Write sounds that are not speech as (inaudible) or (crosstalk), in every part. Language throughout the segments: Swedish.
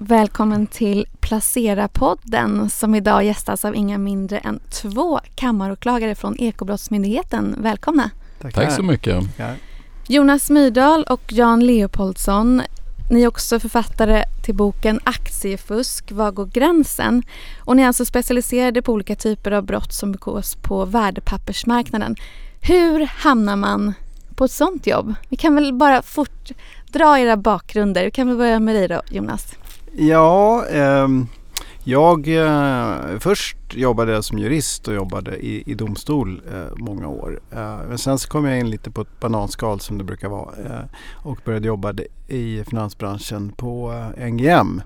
Välkommen till Placera-podden som idag gästas av inga mindre än två kammaråklagare från Ekobrottsmyndigheten. Välkomna! Tackar. Tack så mycket. Ja. Jonas Myrdal och Jan Leopoldsson. Ni är också författare till boken Aktiefusk, var går gränsen? Och ni är alltså specialiserade på olika typer av brott som begås på värdepappersmarknaden. Hur hamnar man på ett sånt jobb? Vi kan väl bara fort dra era bakgrunder. Vi kan väl börja med dig då, Jonas. Ja, eh, jag eh, först jobbade jag som jurist och jobbade i, i domstol eh, många år. Eh, men sen så kom jag in lite på ett bananskal som det brukar vara eh, och började jobba i finansbranschen på eh, NGM.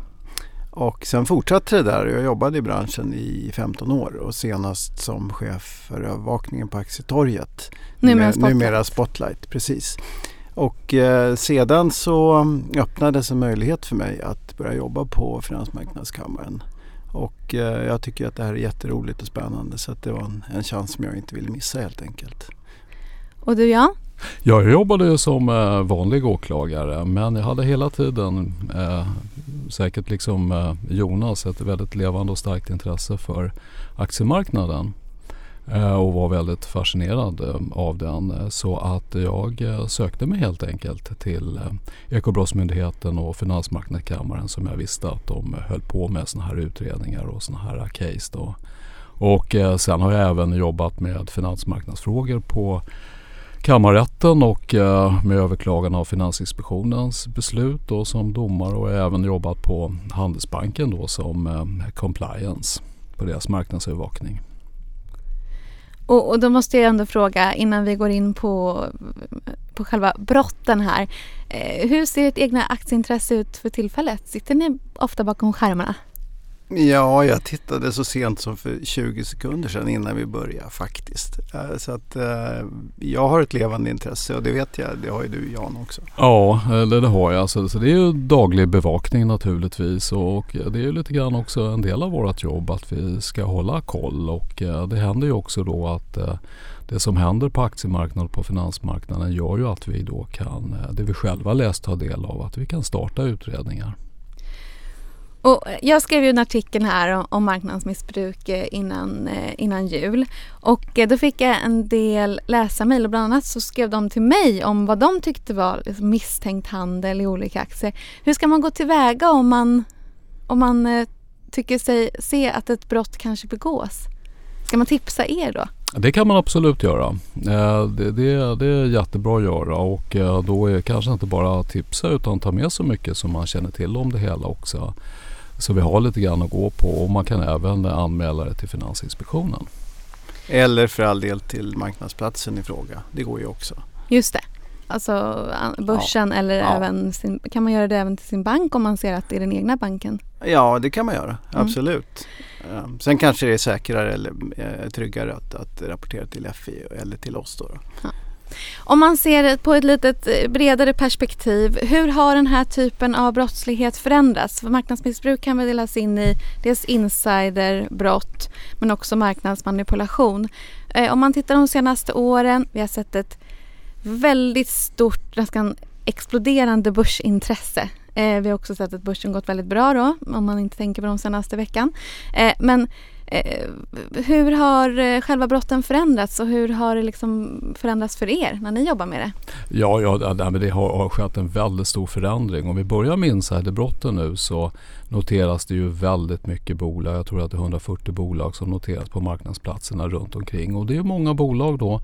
Och sen fortsatte det där. Jag jobbade i branschen i 15 år och senast som chef för övervakningen på Aktietorget. Numera Spotlight. Numera Spotlight, precis. Och eh, sedan så öppnades en möjlighet för mig att börja jobba på Finansmarknadskammaren. Och eh, jag tycker att det här är jätteroligt och spännande så att det var en, en chans som jag inte ville missa helt enkelt. Och du Jan? Jag jobbade som eh, vanlig åklagare men jag hade hela tiden, eh, säkert liksom Jonas, ett väldigt levande och starkt intresse för aktiemarknaden. Eh, och var väldigt fascinerad eh, av den. Så att jag eh, sökte mig helt enkelt till Ekobrottsmyndigheten och Finansmarknadskammaren som jag visste att de höll på med sådana här utredningar och sådana här case. Då. Och sen har jag även jobbat med finansmarknadsfrågor på kammarrätten och med överklagande av Finansinspektionens beslut då som domare och även jobbat på Handelsbanken då som compliance på deras marknadsövervakning. Och, och, då måste jag ändå fråga innan vi går in på, på själva brotten här. Eh, hur ser ert egna aktieintresse ut för tillfället? Sitter ni ofta bakom skärmarna? Ja, jag tittade så sent som för 20 sekunder sedan innan vi började faktiskt. Eh, så att eh, jag har ett levande intresse och det vet jag, det har ju du Jan också. Ja, det, det har jag. Så, så det är ju daglig bevakning naturligtvis och det är ju lite grann också en del av vårt jobb att vi ska hålla koll och eh, det händer ju också då att det som händer på aktiemarknaden och på finansmarknaden gör ju att vi då kan, det vi själva läst ta del av, att vi kan starta utredningar. Och eh, jag skrev ju en artikel här om, marknadsmissbruk eh, innan, eh, innan jul. Och då fick jag en del läsarmail och bland annat så skrev de till mig om vad de tyckte var liksom, misstänkt handel i olika aktier. Hur ska man gå tillväga om man, om man tycker sig se att ett brott kanske begås? Ska man tipsa er då? Det kan man absolut göra. Det, det, det är jättebra att göra och då är det kanske inte bara tipsa utan ta med så mycket som man känner till om det hela också. Så vi har lite grann att gå på och man kan även anmäla det till Finansinspektionen. Eller för all del till marknadsplatsen i fråga. Det går ju också. Just det. Alltså börsen ja. eller ja. även sin, kan man göra det även till sin bank om man ser att det är den egna banken? Ja det kan man göra, mm. absolut. Mm. Sen kanske det är säkrare eller eh, tryggare att, att rapportera till FI eller till oss då. då. Ja. Om man ser det på ett lite eh, bredare perspektiv, hur har den här typen av brottslighet förändrats? För marknadsmissbruk kan väl delas in i dels insiderbrott men också marknadsmanipulation. Eh, om man tittar de senaste åren, vi har sett ett väldigt stort, nästan exploderande börsintresse. Eh, vi har också sett att börsen gått väldigt bra då, om man inte tänker på de senaste veckan. Men Eh, hur har eh, själva brotten förändrats och hur har det liksom förändrats för er när ni jobbar med det? Ja, ja det har, har skett en väldigt stor förändring. Om vi börjar med insiderbrotten nu så noteras det ju väldigt mycket bolag. Jag tror att det är 140 bolag som noteras på marknadsplatserna runt omkring. Och det är många bolag då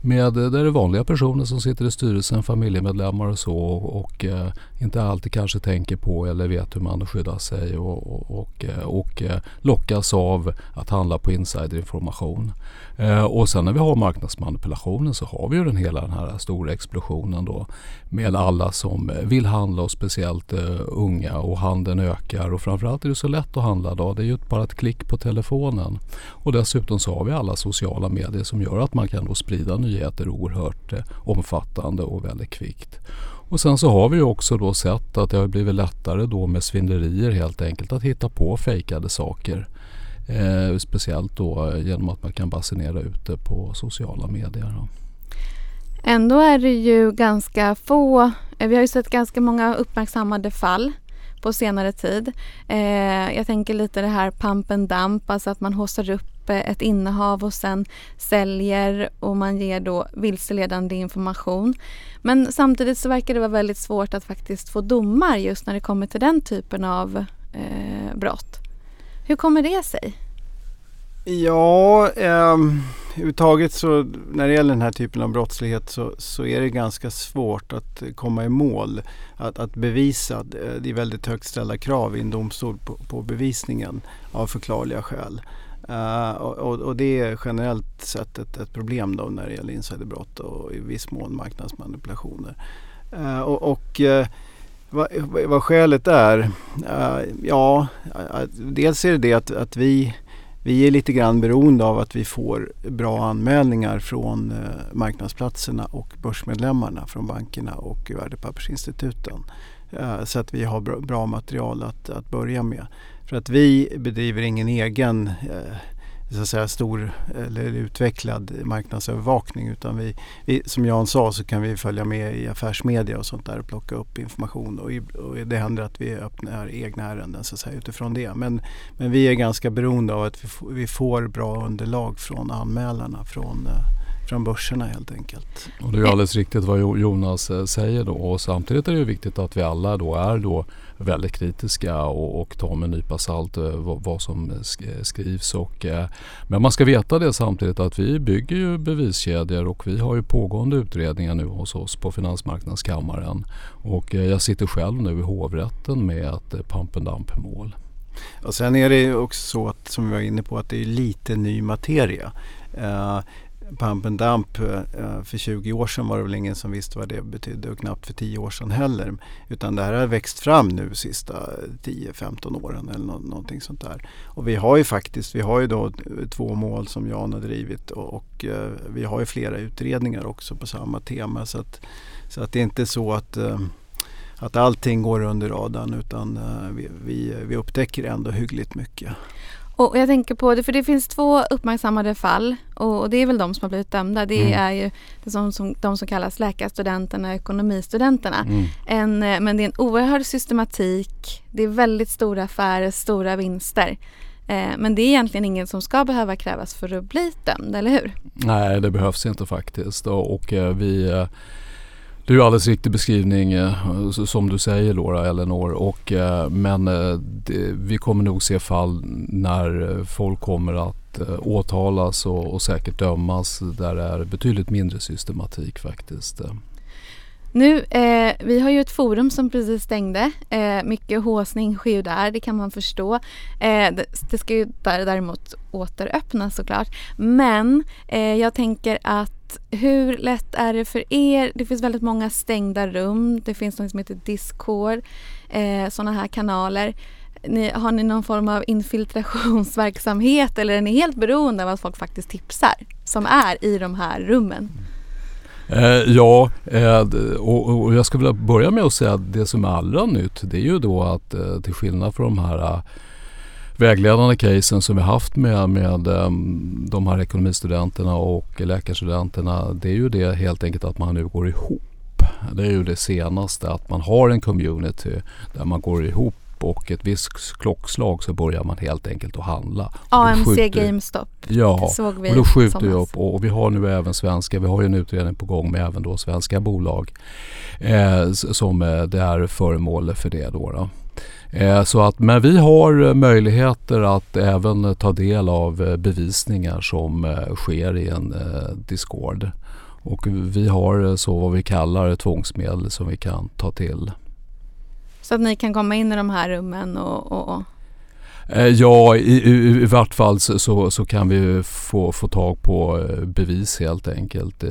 med, där det är vanliga personer som sitter i styrelsen, familjemedlemmar och så och, och eh, inte alltid kanske tänker på eller vet hur man skyddar sig och, och, och, eh, och eh, lockas av att handla på insiderinformation. Eh, och sen när vi har marknadsmanipulationen så har vi ju den hela den här stora explosionen då med alla som vill handla och speciellt eh, unga och handeln ökar och framförallt är det så lätt att handla idag. Det är ju bara ett klick på telefonen. Och dessutom så har vi alla sociala medier som gör att man kan då sprida nyheter oerhört eh, omfattande och väldigt kvickt. Och sen så har vi också då sett att det har blivit lättare då med svindlerier helt enkelt att hitta på fejkade saker. Eh, speciellt då genom att man kan basinera ut det på sociala medier. Då. Ändå är det ju ganska få, eh, vi har ju sett ganska många uppmärksammade fall på senare tid. Eh, jag tänker lite det här pump and dump, alltså att man haussar upp eh, ett innehav och sen säljer och man ger då vilseledande information. Men samtidigt så verkar det vara väldigt svårt att faktiskt få domar just när det kommer till den typen av eh, brott. Hur kommer det sig? Ja, eh, överhuvudtaget så när det gäller den här typen av brottslighet så, så är det ganska svårt att komma i mål. Att, att bevisa, eh, det är väldigt högt ställda krav i en domstol på, på bevisningen av förklarliga skäl. Uh, och, och, det är generellt sett ett, ett, problem då när det gäller insiderbrott och i viss mån marknadsmanipulationer. Uh, och, och uh, vad, vad skälet är? ja, dels är det det att, att vi vi är lite grann beroende av att vi får bra anmälningar från eh, marknadsplatserna och börsmedlemmarna från bankerna och värdepappersinstituten. Eh, så att vi har bra material att, att börja med. För att vi bedriver ingen egen eh, så att säga, stor eller utvecklad marknadsövervakning utan vi, vi, som Jan sa så kan vi följa med i affärsmedia och sånt där och plocka upp information och, och det händer att vi öppnar egna ärenden så att säga, utifrån det. Men, men vi är ganska beroende av att vi, vi får bra underlag från anmälarna från eh, från börserna helt enkelt. Och det är alldeles riktigt vad Jonas eh, säger då och samtidigt är det viktigt att vi alla då är då väldigt kritiska och, och tar med en nypa salt eh, vad, vad, som skrivs. Och, eh, men man ska veta det samtidigt att vi bygger ju beviskedjor och vi har ju pågående utredningar nu hos oss på Finansmarknadskammaren. Och eh, jag sitter själv nu i hovrätten med ett pump and dump mål. Och sen är det också så att, som vi var inne på, att det är lite ny materia. Pump and dump eh, för 20 år sedan var det väl ingen som visste vad det betydde och knappt för 10 år sedan heller. Utan det här har växt fram nu sista 10-15 åren eller någonting sånt där. Och vi har ju faktiskt, vi har ju då två mål som Jan har drivit och, och eh, vi har ju flera utredningar också på samma tema. Så att, så att det är inte så att eh, att allting går under radarn utan vi, vi, vi upptäcker ändå hyggligt mycket. Och jag tänker på det, för det finns två uppmärksammade fall och det är väl de som har blivit dömda. Det mm. är ju det som, som, de som kallas läkarstudenterna och ekonomistudenterna. Mm. En, eh, men det är en oerhörd systematik, det är väldigt stora affärer, stora vinster. Eh, men det är egentligen ingen som ska behöva krävas för att bli dömd, eller hur? Nej, det behövs inte faktiskt. Och, och eh, vi det är ju alldeles riktig beskrivning eh, som du säger Laura Eleanor. Och, eh, men eh, det, vi kommer nog se fall när folk kommer att åtalas och, och säkert dömas där det är betydligt mindre systematik faktiskt. Nu, eh, vi har ju ett forum som precis stängde. Eh, mycket håsning sker ju där, det kan man förstå. Eh, det, det, ska ju däremot återöppnas såklart. Men jag tänker att hur lätt är det för er? Det finns väldigt många stängda rum. Det finns något som heter Discord, eh, sådana här kanaler. Ni, har ni någon form av infiltrationsverksamhet eller är ni helt beroende av att folk faktiskt tipsar som är i de här rummen? Eh, ja, eh, och, och, jag skulle vilja börja med att säga att det som är allra nytt det är ju då att eh, till skillnad från de här vägledande casen som vi haft med, med um, de här ekonomistudenterna och läkarstudenterna det är ju det helt enkelt att man nu går ihop. Det är ju det senaste att man har en community där man går ihop och ett visst klockslag så börjar man helt enkelt att handla. AMC GameStop. Ja, såg vi och då skjuter vi upp och, och, vi har nu även svenska, vi har ju en utredning på gång med även då svenska bolag eh, som eh, det är föremål för det då. då. Eh, så att, men vi har möjligheter att även ta del av eh, bevisningar som eh, sker i en Discord. Och vi har så vad vi kallar tvångsmedel som vi kan ta till. Så att ni kan komma in i de här rummen och, och... Ja, i, i, i vart fall så, så, så, kan vi få, få tag på bevis helt enkelt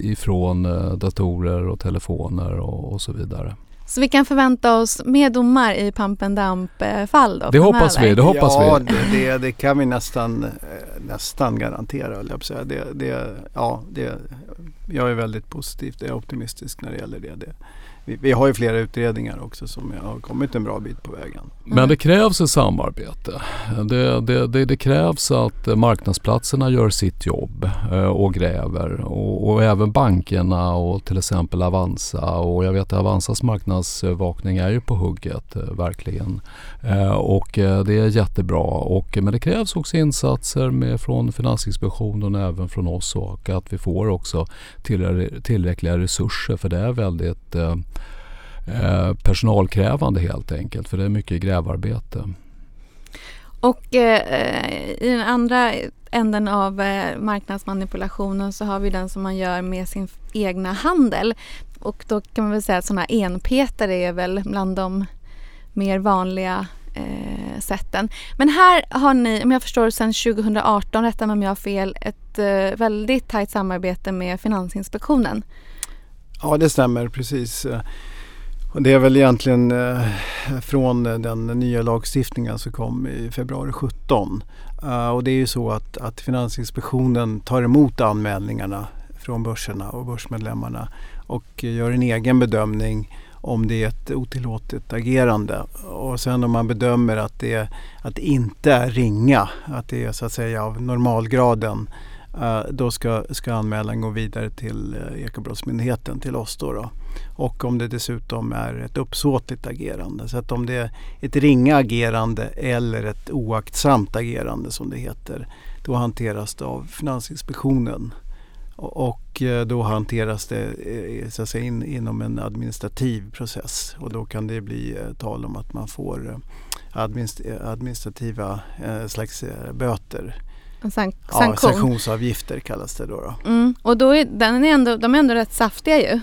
ifrån datorer och telefoner och, och så vidare. Så vi kan förvänta oss mer domar i pump and dump-fall då? Det hoppas vi. Det hoppas ja, vi. Det, det, det, kan vi nästan, eh, nästan garantera. Jag, säga. Det, det, ja, det, jag är väldigt positiv, jag är optimistisk när det gäller det. det vi, vi, har ju flera utredningar också som har kommit en bra bit på vägen. Men det krävs ett samarbete. Det, det, det, det krävs att marknadsplatserna gör sitt jobb eh, och gräver och, och, även bankerna och till exempel Avanza och jag vet att Avanzas marknadsövervakning är ju på hugget eh, verkligen. Eh, och det är jättebra och, men det krävs också insatser med, från Finansinspektionen och även från oss och att vi får också tillräckliga resurser för det är väldigt Eh, personalkrävande helt enkelt för det är mycket grävarbete. Och eh, i den andra änden av eh, marknadsmanipulationen så har vi den som man gör med sin egna handel. Och då kan man väl säga att sådana enpetare är väl bland de mer vanliga eh, sätten. Men här har ni, om jag förstår sedan 2018, rätta mig om jag har fel, ett eh, väldigt tajt samarbete med Finansinspektionen. Ja det stämmer precis. Och det är väl egentligen eh, från den nya lagstiftningen som kom i februari 17. Uh, eh, och det är ju så att, att Finansinspektionen tar emot anmälningarna från börserna och börsmedlemmarna och gör en egen bedömning om det är ett otillåtet agerande. Och sen om man bedömer att det, att det inte är ringa, att det är så att säga av normalgraden eh, då ska, ska anmälan gå vidare till eh, Ekobrottsmyndigheten, till oss. Då, då och om det dessutom är ett uppsåtligt agerande. Så att om det är ett ringa agerande eller ett oaktsamt agerande som det heter, då hanteras det av Finansinspektionen. Och eh, då hanteras det så att säga, in, inom en administrativ process och då kan det bli tal om att man får administrativa slags böter Sank ja, sanktionsavgifter kallas det då. då. Mm. Och då är, den är ändå, de är ändå rätt saftiga ju.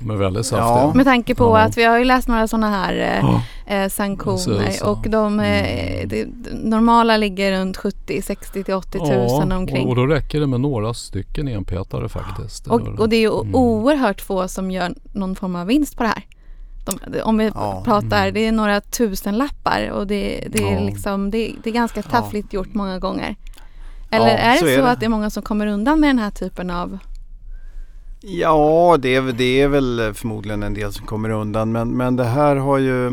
De är väldigt saftiga. Ja. Med tanke på ja. att vi har ju läst några sådana här eh, eh sanktioner och de eh, mm. det, normala ligger runt 70, 60 till 80 tusen ja, omkring. Och, och då räcker det med några stycken enpetare faktiskt. Och, och det är ju mm. oerhört få som gör någon form av vinst på det här. De, om vi ja. pratar, mm. det är några tusen lappar och det, det är, liksom, det, det är ganska taffligt gjort många gånger. Eller ja, är det så, är det. att det är många som kommer undan med den här typen av Ja, det är, det är väl förmodligen en del som kommer undan. Men, men det här har ju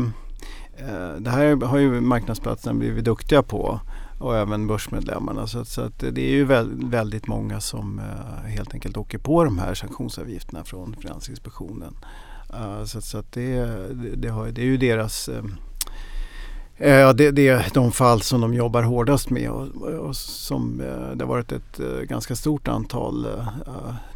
eh, det här har ju marknadsplatserna blivit duktiga på och även börsmedlemmarna. Så, så att det är ju väldigt många som eh, helt enkelt åker på de här sanktionsavgifterna från Finansinspektionen. Eh, så, så att det, det, har, det är ju deras Eh, ja, det, det, är de fall som de jobbar hårdast med och, och som eh, det har varit ett eh, ganska stort antal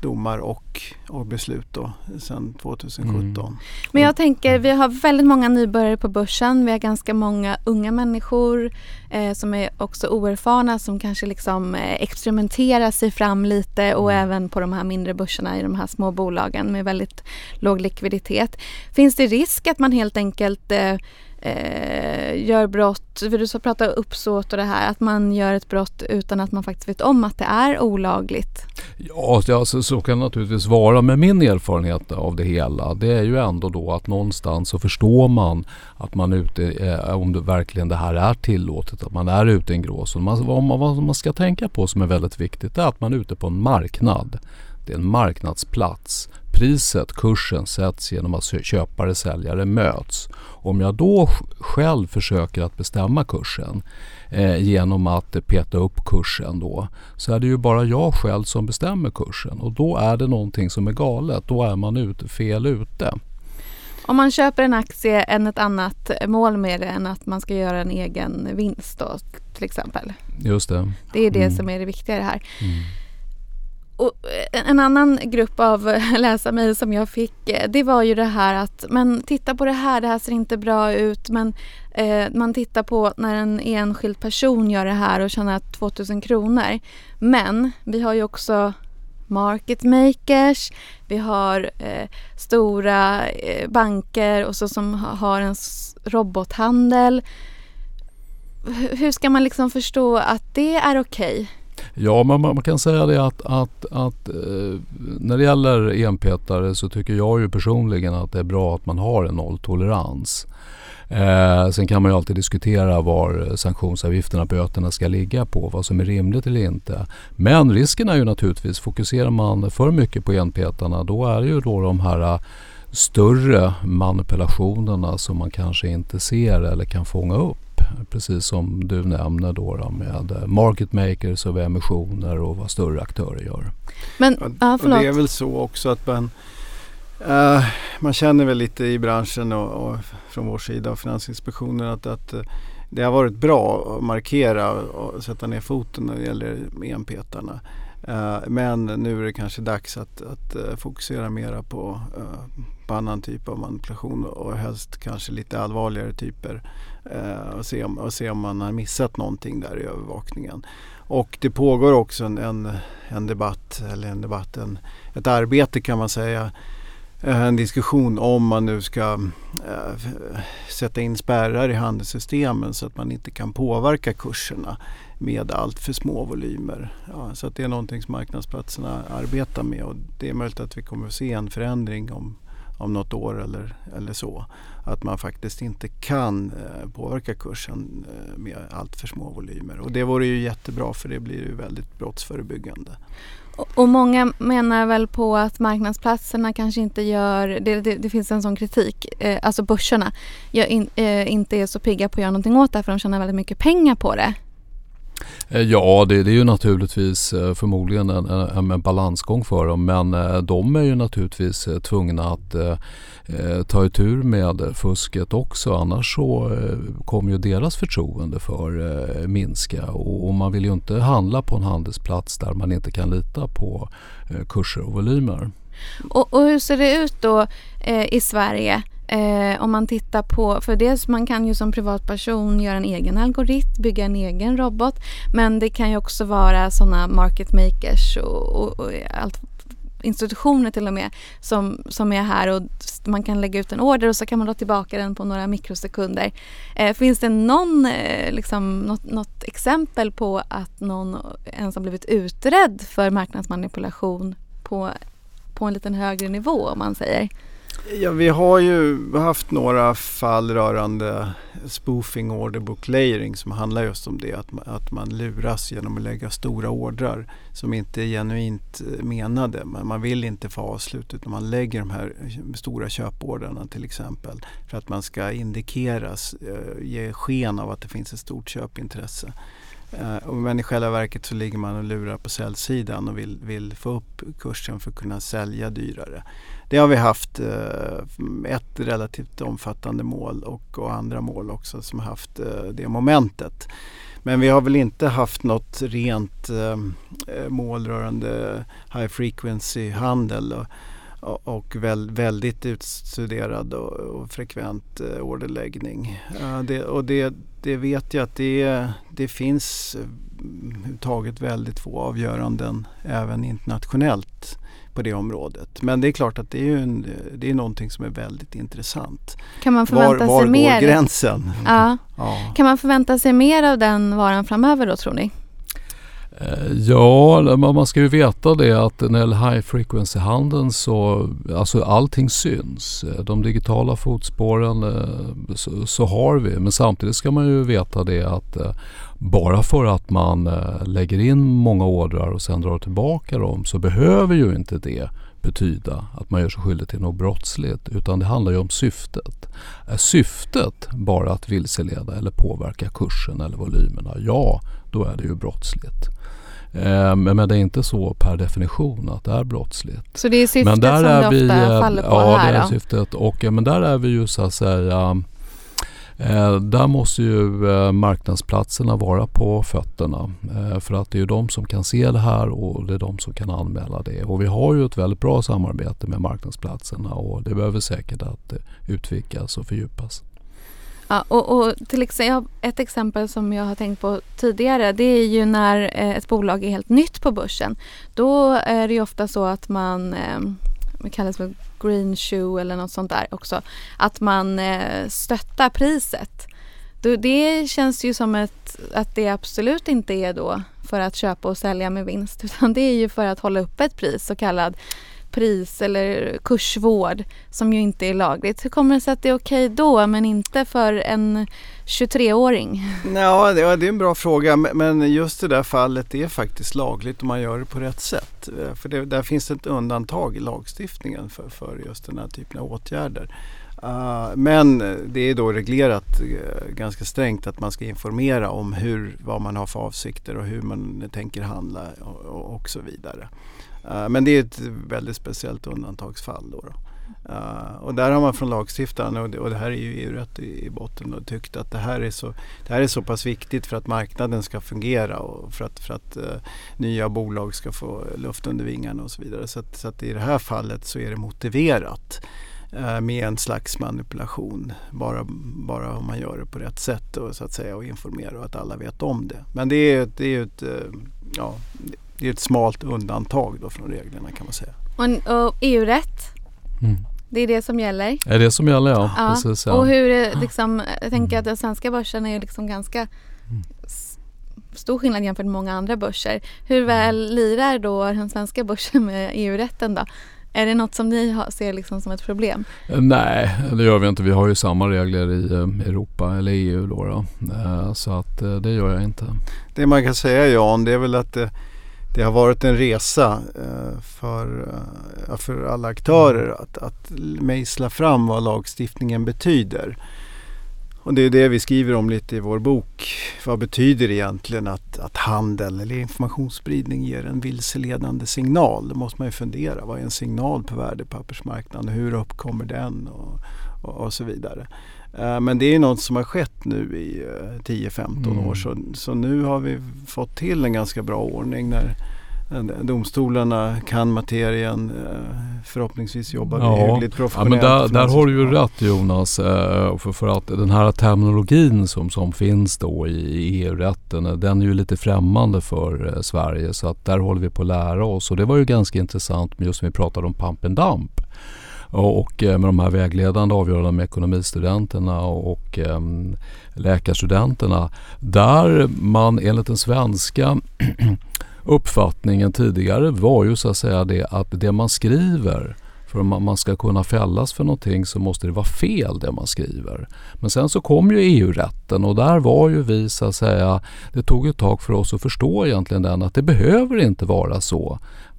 domar och, och beslut då, sedan 2017. Mm. Men jag tänker, vi har väldigt många nybörjare på börsen. Vi har ganska många unga människor eh, som är också oerfarna som kanske liksom experimenterar sig fram lite och mm. även på de här mindre börserna i de här små bolagen med väldigt låg likviditet. Finns det risk att man helt enkelt eh, gör brott, för du sa prata uppsåt och det här, att man gör ett brott utan att man faktiskt vet om att det är olagligt? Ja, alltså, så kan det naturligtvis vara. Men min erfarenhet av det hela det är ju ändå då att någonstans så förstår man att man är ute, eh, om det verkligen det här är tillåtet, att man är ute i en gråzon. Man, vad, man, vad man ska tänka på som är väldigt viktigt är att man är ute på en marknad. Det är en marknadsplats. Priset, kursen, sätts genom att köpare och säljare möts. Om jag då själv försöker att bestämma kursen eh, genom att peta upp kursen då så är det ju bara jag själv som bestämmer kursen och då är det någonting som är galet. Då är man ute, fel ute. Om man köper en aktie än ett annat mål med det än att man ska göra en egen vinst då till exempel. Just det. Det är det mm. som är det viktiga i det här. Mm. Och eh, en annan grupp av eh, läsarmejl som jag fick eh, det var ju det här att men titta på det här, det här ser inte bra ut men eh, man tittar på när en enskild person gör det här och tjänar 2000 kronor. Men vi har ju också market makers, vi har eh, stora eh, banker och så som har en robothandel. H hur ska man liksom förstå att det är okej? Okay? Ja, man, man kan säga det att, att, att eh, när det gäller enpetare så tycker jag ju personligen att det är bra att man har en nolltolerans. Eh, sen kan man ju alltid diskutera var sanktionsavgifterna, böterna ska ligga på, vad som är rimligt eller inte. Men risken är ju naturligtvis, fokuserar man för mycket på enpetarna då är det ju då de här eh, större manipulationerna som man kanske inte ser eller kan fånga upp. Precis som du nämner då, då med market makers och emissioner och vad större aktörer gör. Men, ja, och det är väl så också att man, uh, man känner väl lite i branschen och, och från vår sida av Finansinspektionen att, att det har varit bra att markera och sätta ner foten när det gäller enpetarna. Eh, men nu är det kanske dags att, att eh, fokusera mera på, eh, på annan typ av manipulation och helst kanske lite allvarligare typer Eh, och se, om, och se om man har missat någonting där i övervakningen. Och det pågår också en, en, en debatt, eller en debatt, en, ett arbete kan man säga eh, en diskussion om man nu ska äh, sätta in spärrar i handelssystemen så att man inte kan påverka kurserna med allt för små volymer. Ja, så att det är någonting som marknadsplatserna arbetar med och det är möjligt att vi kommer att se en förändring om, om något år eller, eller så. Att man faktiskt inte kan eh, påverka kursen eh, med allt för små volymer. Och det vore ju jättebra för det blir ju väldigt brottsförebyggande. Och många menar väl på att marknadsplatserna kanske inte gör, det, det, det finns en sån kritik, eh, alltså börserna gör in, eh, inte är så pigga på att göra någonting åt det för de tjänar väldigt mycket pengar på det. Eh, ja, det, det, är ju naturligtvis eh, förmodligen en, en, en, balansgång för dem men eh, de är ju naturligtvis tvungna att eh, ta itu med fusket också annars så eh, kommer ju deras förtroende för eh, minska och, och, man vill ju inte handla på en handelsplats där man inte kan lita på eh, kurser och volymer. Och, och hur ser det ut då i Sverige? Eh, om man tittar på, för dels man kan ju som privatperson göra en egen algoritm, bygga en egen robot. Men det kan ju också vara sådana market makers och, och, och allt institutioner till och med som, som är här och man kan lägga ut en order och så kan man dra tillbaka den på några mikrosekunder. Eh, finns det någon, eh, liksom, något, något, exempel på att någon ens har blivit utredd för marknadsmanipulation på, på en liten högre nivå om man säger? Ja, vi har ju haft några fall rörande spoofing order book layering som handlar just om det att man, att man luras genom att lägga stora ordrar som inte är genuint eh, menade. Men man vill inte få avslut utan man lägger de här eh, stora köpordrarna till exempel för att man ska indikeras, eh, ge sken av att det finns ett stort köpintresse. Uh, men i själva verket så ligger man och lurar på säljsidan och vill, vill få upp kursen för att kunna sälja dyrare. Det har vi haft uh, ett relativt omfattande mål och, och, andra mål också som har haft uh, det momentet. Men vi har väl inte haft något rent mål rörande high frequency handel. Och, och väl, väldigt utstuderad och, frekvent eh, orderläggning. Uh, det, och det, det vet jag att det, det finns överhuvudtaget väldigt få avgöranden även internationellt på det området. Men det är klart att det är, en, det är någonting som är väldigt intressant. Kan man förvänta var, var sig mer? Går gränsen? Ja. (laughs) ja. Kan man förvänta sig mer av den varan framöver då tror ni? Eh, ja, man ska ju veta det att när det gäller high frequency-handeln så alltså allting syns. Eh, de digitala fotspåren eh, så, så, har vi men samtidigt ska man ju veta det att bara för att man lägger in många ordrar och sen drar tillbaka dem så behöver ju inte det betyda att man gör sig skyldig till något brottsligt utan det handlar ju om syftet. Är syftet bara att vilseleda eller påverka kursen eller volymerna, ja då är det ju brottsligt. Eh, men det är inte så per definition att det är brottsligt. Så det är syftet men där som är det ofta vi, faller på ja, här? Ja, det är syftet. Och, men där är vi ju så att säga Eh, där måste ju eh, marknadsplatserna vara på fötterna eh, för att det är de som kan se det här och det är de som kan anmäla det. Och vi har ju ett väldigt bra samarbete med marknadsplatserna och det behöver säkert att eh, utvidgas och fördjupas. Ja, och, och till exempel, ett exempel som jag har tänkt på tidigare det är ju när eh, ett bolag är helt nytt på börsen. Då är det ju ofta så att man det kallas för green shoe eller något sånt där också. Att man eh, stöttar priset. Det känns ju som ett, att det absolut inte är då för att köpa och sälja med vinst (laughs) utan det är ju för att hålla upp ett pris, så kallad pris eller kursvård som ju inte är lagligt. Hur kommer det sig att det är okej då men inte för en 23-åring? Ja, det är en bra fråga men just det där fallet är faktiskt lagligt om man gör det på rätt sätt. Eh, för det, där finns ett undantag i lagstiftningen för, för just den här typen av åtgärder. Uh, men det är då reglerat uh, ganska strängt att man ska informera om hur, vad man har för avsikter och hur man tänker handla och, och, och så vidare. Eh, men det är ett väldigt speciellt undantagsfall. Då, då. Eh, och där har man från lagstiftaren, och det, och det här är ju EU-rätt i, i botten, och tyckt att det här, är så, det här är så pass viktigt för att marknaden ska fungera och för att, för att eh, nya bolag ska få luft under vingarna och så vidare. Så, att, så att i det här fallet så är det motiverat med en slags manipulation. Bara, bara om man gör det på rätt sätt och, så att säga, och informerar och att alla vet om det. Men det är, det är ett, ja, det är ett smalt undantag då från reglerna kan man säga. Och, och EU-rätt? Mm. Det är det som gäller? Det är det som gäller ja. ja. Precis, ja. Och hur liksom, jag tänker att den svenska börsen är liksom ganska mm. stor skillnad jämfört med många andra börser. Hur väl lirar då den svenska börsen med EU-rätten då? Är det något som ni ser liksom som ett problem? Eh, nej, det gör vi inte. Vi har ju samma regler i eh, Europa eller EU då. då. Eh, så att det gör jag inte. Det man kan säga Jan, det är väl att det, har varit en resa för, för alla aktörer att, att mejsla fram vad lagstiftningen betyder. Och det är det vi skriver om lite i vår bok. Vad betyder egentligen att, att handel eller informationsspridning ger en vilseledande signal? Då måste man ju fundera. Vad är en signal på värdepappersmarknaden? Hur uppkommer den? Och, och, och så vidare. Uh, men det är något som har skett nu i uh, 10-15 mm. år. Så, så nu har vi fått till en ganska bra ordning när domstolarna kan materien. Eh, förhoppningsvis jobbar ja. hyggligt professionellt. Ja, men där, där har du ju rätt Jonas. Eh, för, för att den här terminologin som, som finns då i EU-rätten eh, den är ju lite främmande för Sverige. Så att där håller vi på att lära oss. Och det var ju ganska intressant just när vi pratade om pump and dump och eh, med de här vägledande avgörandena med ekonomistudenterna och eh, läkarstudenterna där man enligt den svenska (clears throat) uppfattningen tidigare var ju så att säga det att det man skriver för om man ska kunna fällas för någonting så måste det vara fel det man skriver. Men sen så kom ju EU-rätten och där var ju vi så att säga, det tog ett tag för oss att förstå egentligen den att det behöver inte vara så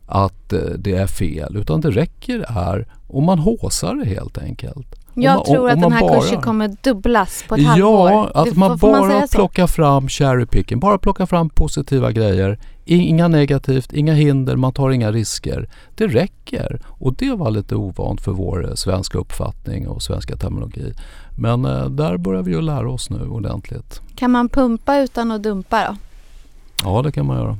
att eh, det är fel utan det räcker här om man håsar det helt enkelt. Jag man, tror att den här bara, kursen kommer dubblas på ett ja, halvår. Ja, att man bara plockar fram cherry picking, bara plockar fram positiva grejer. Inga negativt, inga hinder, man tar inga risker. Det räcker och det var lite ovant för vår eh, svenska uppfattning och svenska terminologi. Men eh, där börjar vi ju lära oss nu ordentligt. Kan man pumpa utan att dumpa då? Ja, det kan man göra.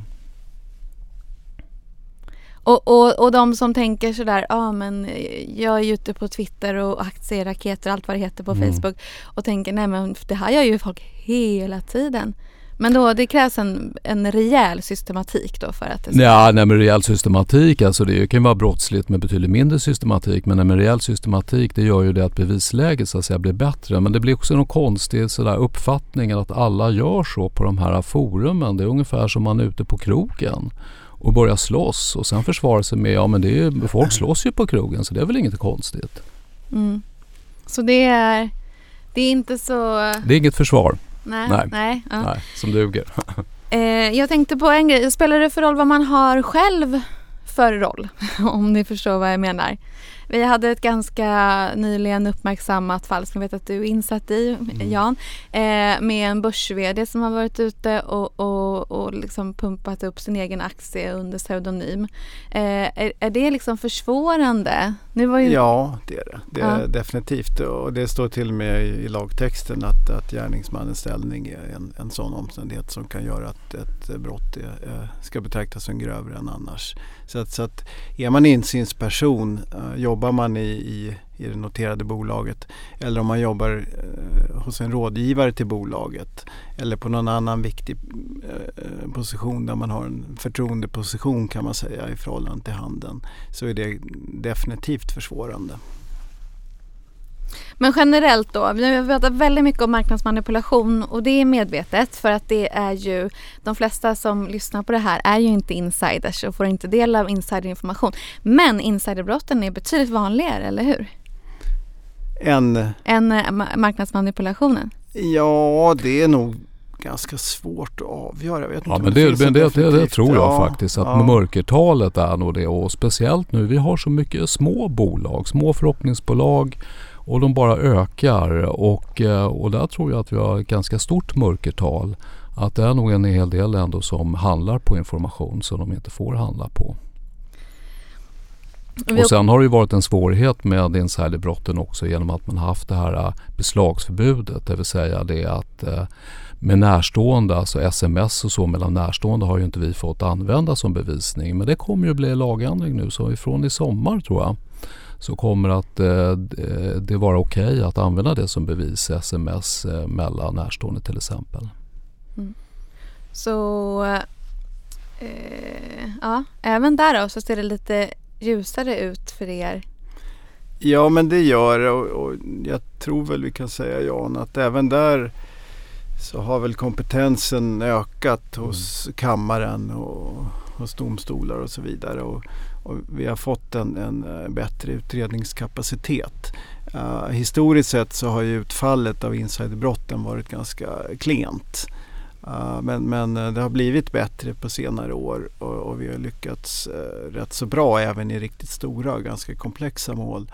Och, och, och de som tänker sådär, ja ah, men jag är ute på Twitter och aktieraketer och allt vad det heter på mm. Facebook och tänker nej men det här gör ju folk hela tiden. Men då det krävs en, en rejäl systematik då för att det ska... Ja, nej men rejäl systematik, alltså det kan ju vara brottsligt med betydligt mindre systematik men med rejäl systematik det gör ju det att bevisläget så att säga blir bättre. Men det blir också någon konstig sådär uppfattning att alla gör så på de här forumen. Det är ungefär som man är ute på krogen och börja slåss och sen försvara sig med ja men det är, folk slåss ju på krogen så det är väl inget konstigt. Mm. Så det är, det är inte så... Det är inget försvar. Nej, nej, nej, ja. nej som duger. (laughs) eh, jag tänkte på en grej, spelar det för roll vad man har själv för roll? (laughs) Om ni förstår vad jag menar. Vi hade ett ganska nyligen uppmärksammat fall som jag vet att du är insatt i, mm. Jan, eh, med en börs som har varit ute och, och, och liksom pumpat upp sin egen aktie under pseudonym. Eh, är, är det liksom försvårande? Nu var ju... Ja, det är det. Det är ja. definitivt. Och det står till och med i, lagtexten att, att gärningsmannens ställning är en, en sån omständighet som kan göra att ett brott är, ska betraktas som grövre än annars. Så att, så att är man insynsperson, uh, jobbar man i, i, i det noterade bolaget eller om man jobbar eh, hos en rådgivare till bolaget eller på någon annan viktig eh, eh, position där man har en förtroendeposition kan man säga i förhållande till handeln så är det definitivt försvårande. Men generellt då, vi har pratat väldigt mycket om marknadsmanipulation och det är medvetet för att det är ju de flesta som lyssnar på det här är ju inte insiders och får inte del av insiderinformation. Men insiderbrotten är betydligt vanligare, eller hur? En... Än eh, marknadsmanipulationen? Ja, det är nog ganska svårt att avgöra. Jag vet ja, inte men det, det, det, det, det tror jag ja, faktiskt att ja. mörkertalet är nog det och speciellt nu. Vi har så mycket små bolag, små förhoppningsbolag och de bara ökar och, eh, och där tror jag att vi har ett ganska stort mörkertal. Att det är nog en hel del ändå som handlar på information som de inte får handla på. Och sen har det ju varit en svårighet med insiderbrotten också genom att man haft det här eh, beslagsförbudet. Det vill säga det att eh, med närstående, alltså sms och så mellan närstående har ju inte vi fått använda som bevisning. Men det kommer ju bli lagändring nu så ifrån i sommar tror jag så kommer att eh, det vara okej okay att använda det som bevis sms mellan närstående till exempel. Mm. Så eh, ja, även där då så ser det lite ljusare ut för er? Ja men det gör det och, och jag tror väl vi kan säga Jan att även där så har väl kompetensen ökat hos mm. kammaren och hos domstolar och så vidare. Och, och vi har fått en, en eh, bättre utredningskapacitet. Uh, historiskt sett så har ju utfallet av insiderbrotten varit ganska klent. Uh, men, men det har blivit bättre på senare år och, och vi har lyckats uh, rätt så bra även i riktigt stora och ganska komplexa mål.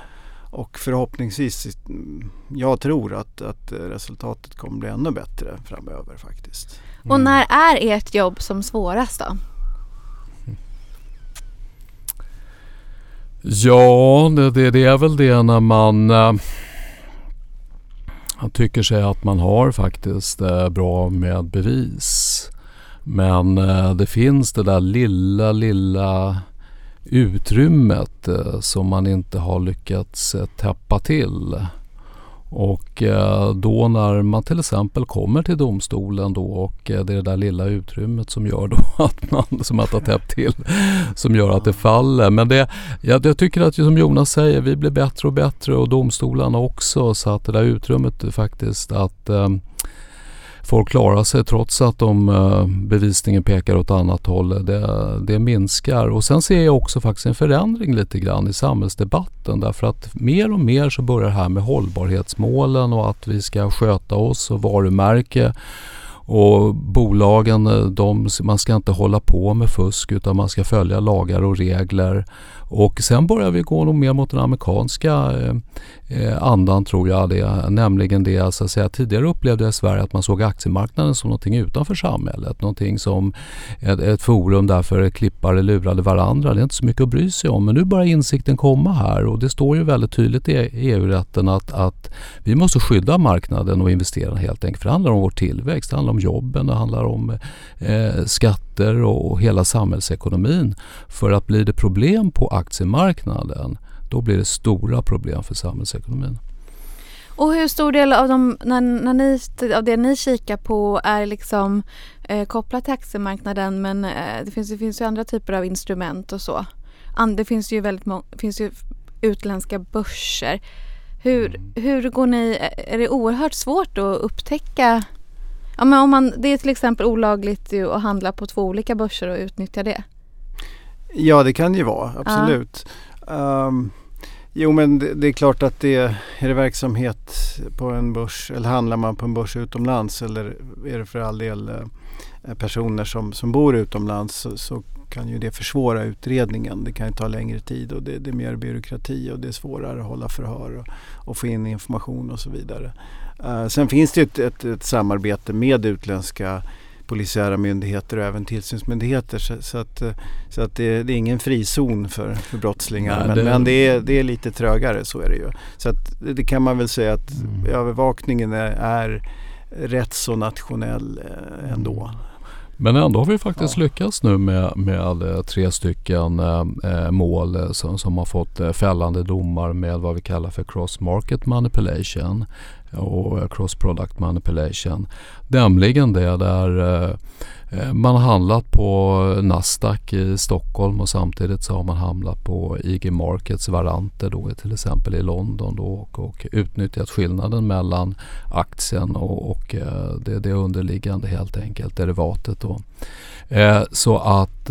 Och förhoppningsvis, mm, jag tror att, att resultatet kommer bli ännu bättre framöver faktiskt. Mm. Och när är ert jobb som svårast då? Ja, det, det, det är väl det när man han tycker sig att man har faktiskt eh, bra med bevis. Men eh, det finns det där lilla, lilla utrymmet eh, som man inte har lyckats täppa till. Och eh, då när man till exempel kommer till domstolen då och eh, det är det där lilla utrymmet som gör då (laughs) att man, som att täppt till, som gör att det faller. Men det, jag, jag tycker att som Jonas säger, vi blir bättre och bättre och domstolarna också så att det där utrymmet faktiskt att eh, folk klarar sig trots att de, eh, bevisningen pekar åt annat håll. Det, det minskar. Och sen ser jag också faktiskt en förändring lite grann i samhällsdebatten därför att mer och mer så börjar det här med hållbarhetsmålen och att vi ska sköta oss och varumärke och bolagen, eh, de, man ska inte hålla på med fusk utan man ska följa lagar och regler. Och sen börjar vi gå nog mer mot den amerikanska eh, eh andan tror jag. Det, nämligen det alltså, att säga, tidigare upplevde jag i Sverige att man såg aktiemarknaden som någonting utanför samhället. Någonting som ett, ett forum där för klippare lurade varandra. Det är inte så mycket att bry sig om. Men nu börjar insikten komma här och det står ju väldigt tydligt i EU-rätten att, att vi måste skydda marknaden och investerarna helt enkelt. För det handlar om vår tillväxt, det handlar om jobben, det handlar om eh, skatter och hela samhällsekonomin. För att blir det problem på aktiemarknaden då blir det stora problem för samhällsekonomin. Och hur stor del av, de, när, när ni, av det ni kikar på är liksom eh, kopplat till aktiemarknaden men eh, det, finns, det finns ju andra typer av instrument och så. And, det finns ju väldigt finns ju utländska börser. Hur, mm. hur går ni, är det oerhört svårt att upptäcka Ja, men om man, det är till exempel olagligt att handla på två olika börser och utnyttja det. Ja det kan det ju vara, absolut. Ja. Um, jo men det, det, är klart att det är det verksamhet på en börs eller handlar man på en börs utomlands eller är det för all del eh, personer som, som bor utomlands så, så, kan ju det försvåra utredningen. Det kan ju ta längre tid och det, det är mer byråkrati och det är svårare att hålla förhör och, och få in information och så vidare. Uh, sen finns det ett, ett, ett, samarbete med utländska polisiära myndigheter och även tillsynsmyndigheter. Så, så att, eh, så att det, det, är ingen frizon för, för brottslingar. Nej, men, det... men det, är, det är lite trögare, så är det ju. Så att det kan man väl säga att mm. övervakningen är, är rätt så nationell eh, ändå. Men ändå har vi faktiskt ja. lyckats nu med, med eh, tre stycken eh, mål som, som har fått eh, fällande domar med vad vi kallar för cross market manipulation och eh, cross product manipulation. Nämligen det där eh, eh, man har handlat på Nasdaq i Stockholm och samtidigt så har man handlat på IG Markets varanter då till exempel i London då och, och utnyttjat skillnaden mellan aktien och, och det, det underliggande helt enkelt, derivatet då. Eh, så att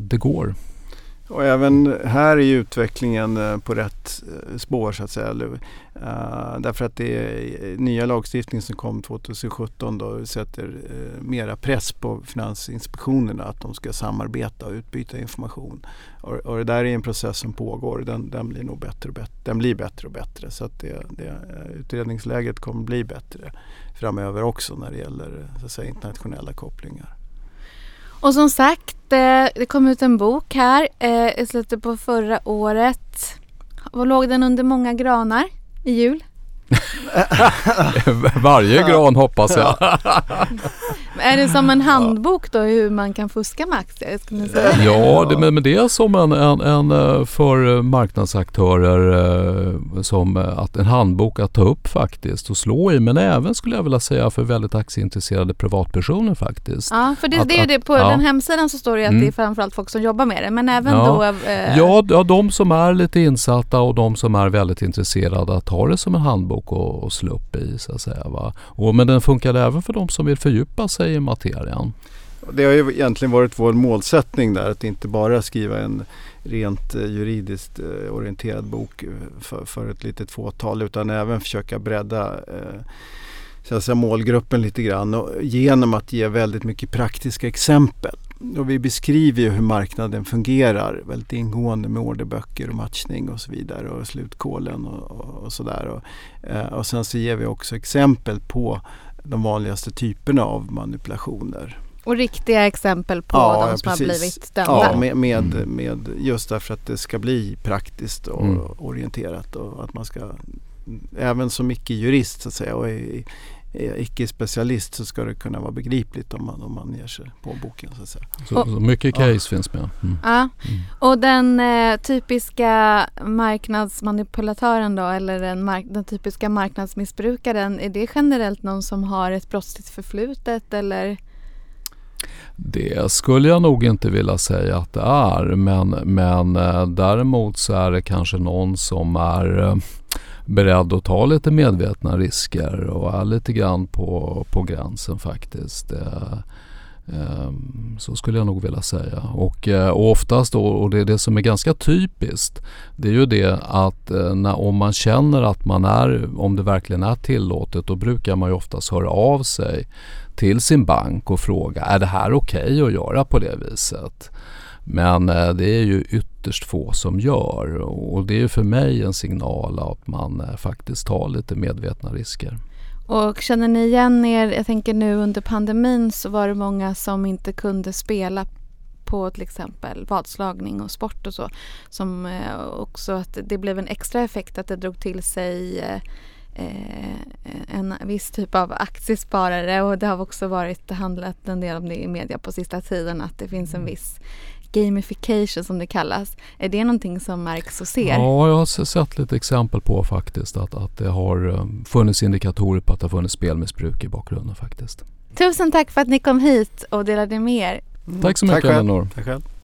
det går. Och även här är utvecklingen eh, på rätt eh, spår så att säga. Eh, därför att det är nya lagstiftning som kom 2017 då sätter mera press på finansinspektionerna att de ska samarbeta och utbyta information. Och, och det där är en process som pågår. Den, den blir nog bättre och bättre. Den blir bättre och bättre så att det, det, utredningsläget kommer bli bättre framöver också när det gäller så att säga, internationella kopplingar. Och som sagt, eh, det kom ut en bok här eh, i slutet på förra året. Var låg den under många granar i jul? (laughs) (laughs) Varje gran hoppas jag. är det som en handbok då hur man kan fuska med aktier? Ja, det, men det är som en, en, en eh, för marknadsaktörer eh, som eh, att en handbok att ta upp faktiskt och slå i. Men även skulle jag vilja säga för väldigt aktieintresserade privatpersoner faktiskt. Ja, för det, att, det är det på ja. den hemsidan så står det att mm. det är framförallt folk som jobbar med det. Men även ja. då... Eh... Ja, ja, de som är lite insatta och de som är väldigt intresserade att ha det som en handbok och, och slå upp i så att säga. Va? Och, men den funkar även för de som vill fördjupa sig i materian. Det har ju egentligen varit vår målsättning där att inte bara skriva en rent eh, juridiskt eh, orienterad bok eh, för, för ett litet fåtal utan även försöka bredda så att säga, målgruppen lite grann och genom att ge väldigt mycket praktiska exempel. Och vi beskriver ju hur marknaden fungerar väldigt ingående med orderböcker och matchning och så vidare och slutkålen och, och, och sådär. Och, och sen så ger vi också exempel på de vanligaste typerna av manipulationer. Och riktiga exempel på ja, de som precis. har blivit dömda? Ja, med, med, mm. med, just därför att det ska bli praktiskt och mm. orienterat och att man ska även som icke-jurist så att säga och icke-specialist så ska det kunna vara begripligt om man, om man ger sig på boken. Så, att säga. så, så mycket case ja. finns med. Mm. Ja. Mm. Och den eh, typiska marknadsmanipulatören då eller den, mark den typiska marknadsmissbrukaren, är det generellt någon som har ett brottsligt förflutet eller? Det skulle jag nog inte vilja säga att det är men, men eh, däremot så är det kanske någon som är eh, beredd att ta lite medvetna risker och är lite grann på, på gränsen faktiskt. Eh, ehm, så skulle jag nog vilja säga. Och, eh, och oftast då, och det är det som är ganska typiskt, det är ju det att eh, när, om man känner att man är, om det verkligen är tillåtet, då brukar man ju oftast höra av sig till sin bank och fråga, är det här okej okay att göra på det viset? Men eh, det är ju ytterst få som gör och det är ju för mig en signal att man eh, faktiskt tar lite medvetna risker. Och känner ni igen er, jag tänker nu under pandemin så var det många som inte kunde spela på till exempel vadslagning och sport och så. Som eh, också att det blev en extra effekt att det drog till sig en viss typ av aktiesparare och det har också varit handlat en del om det i media på sista tiden att det finns en viss gamification som det kallas. Är det någonting som märks och ser? Ja, jag har sett lite exempel på faktiskt att, att det har um, funnits indikatorer på att det har funnits spelmissbruk i bakgrunden faktiskt. Tusen tack för att ni kom hit och delade med er. Tack så mycket Elinor. Tack själv.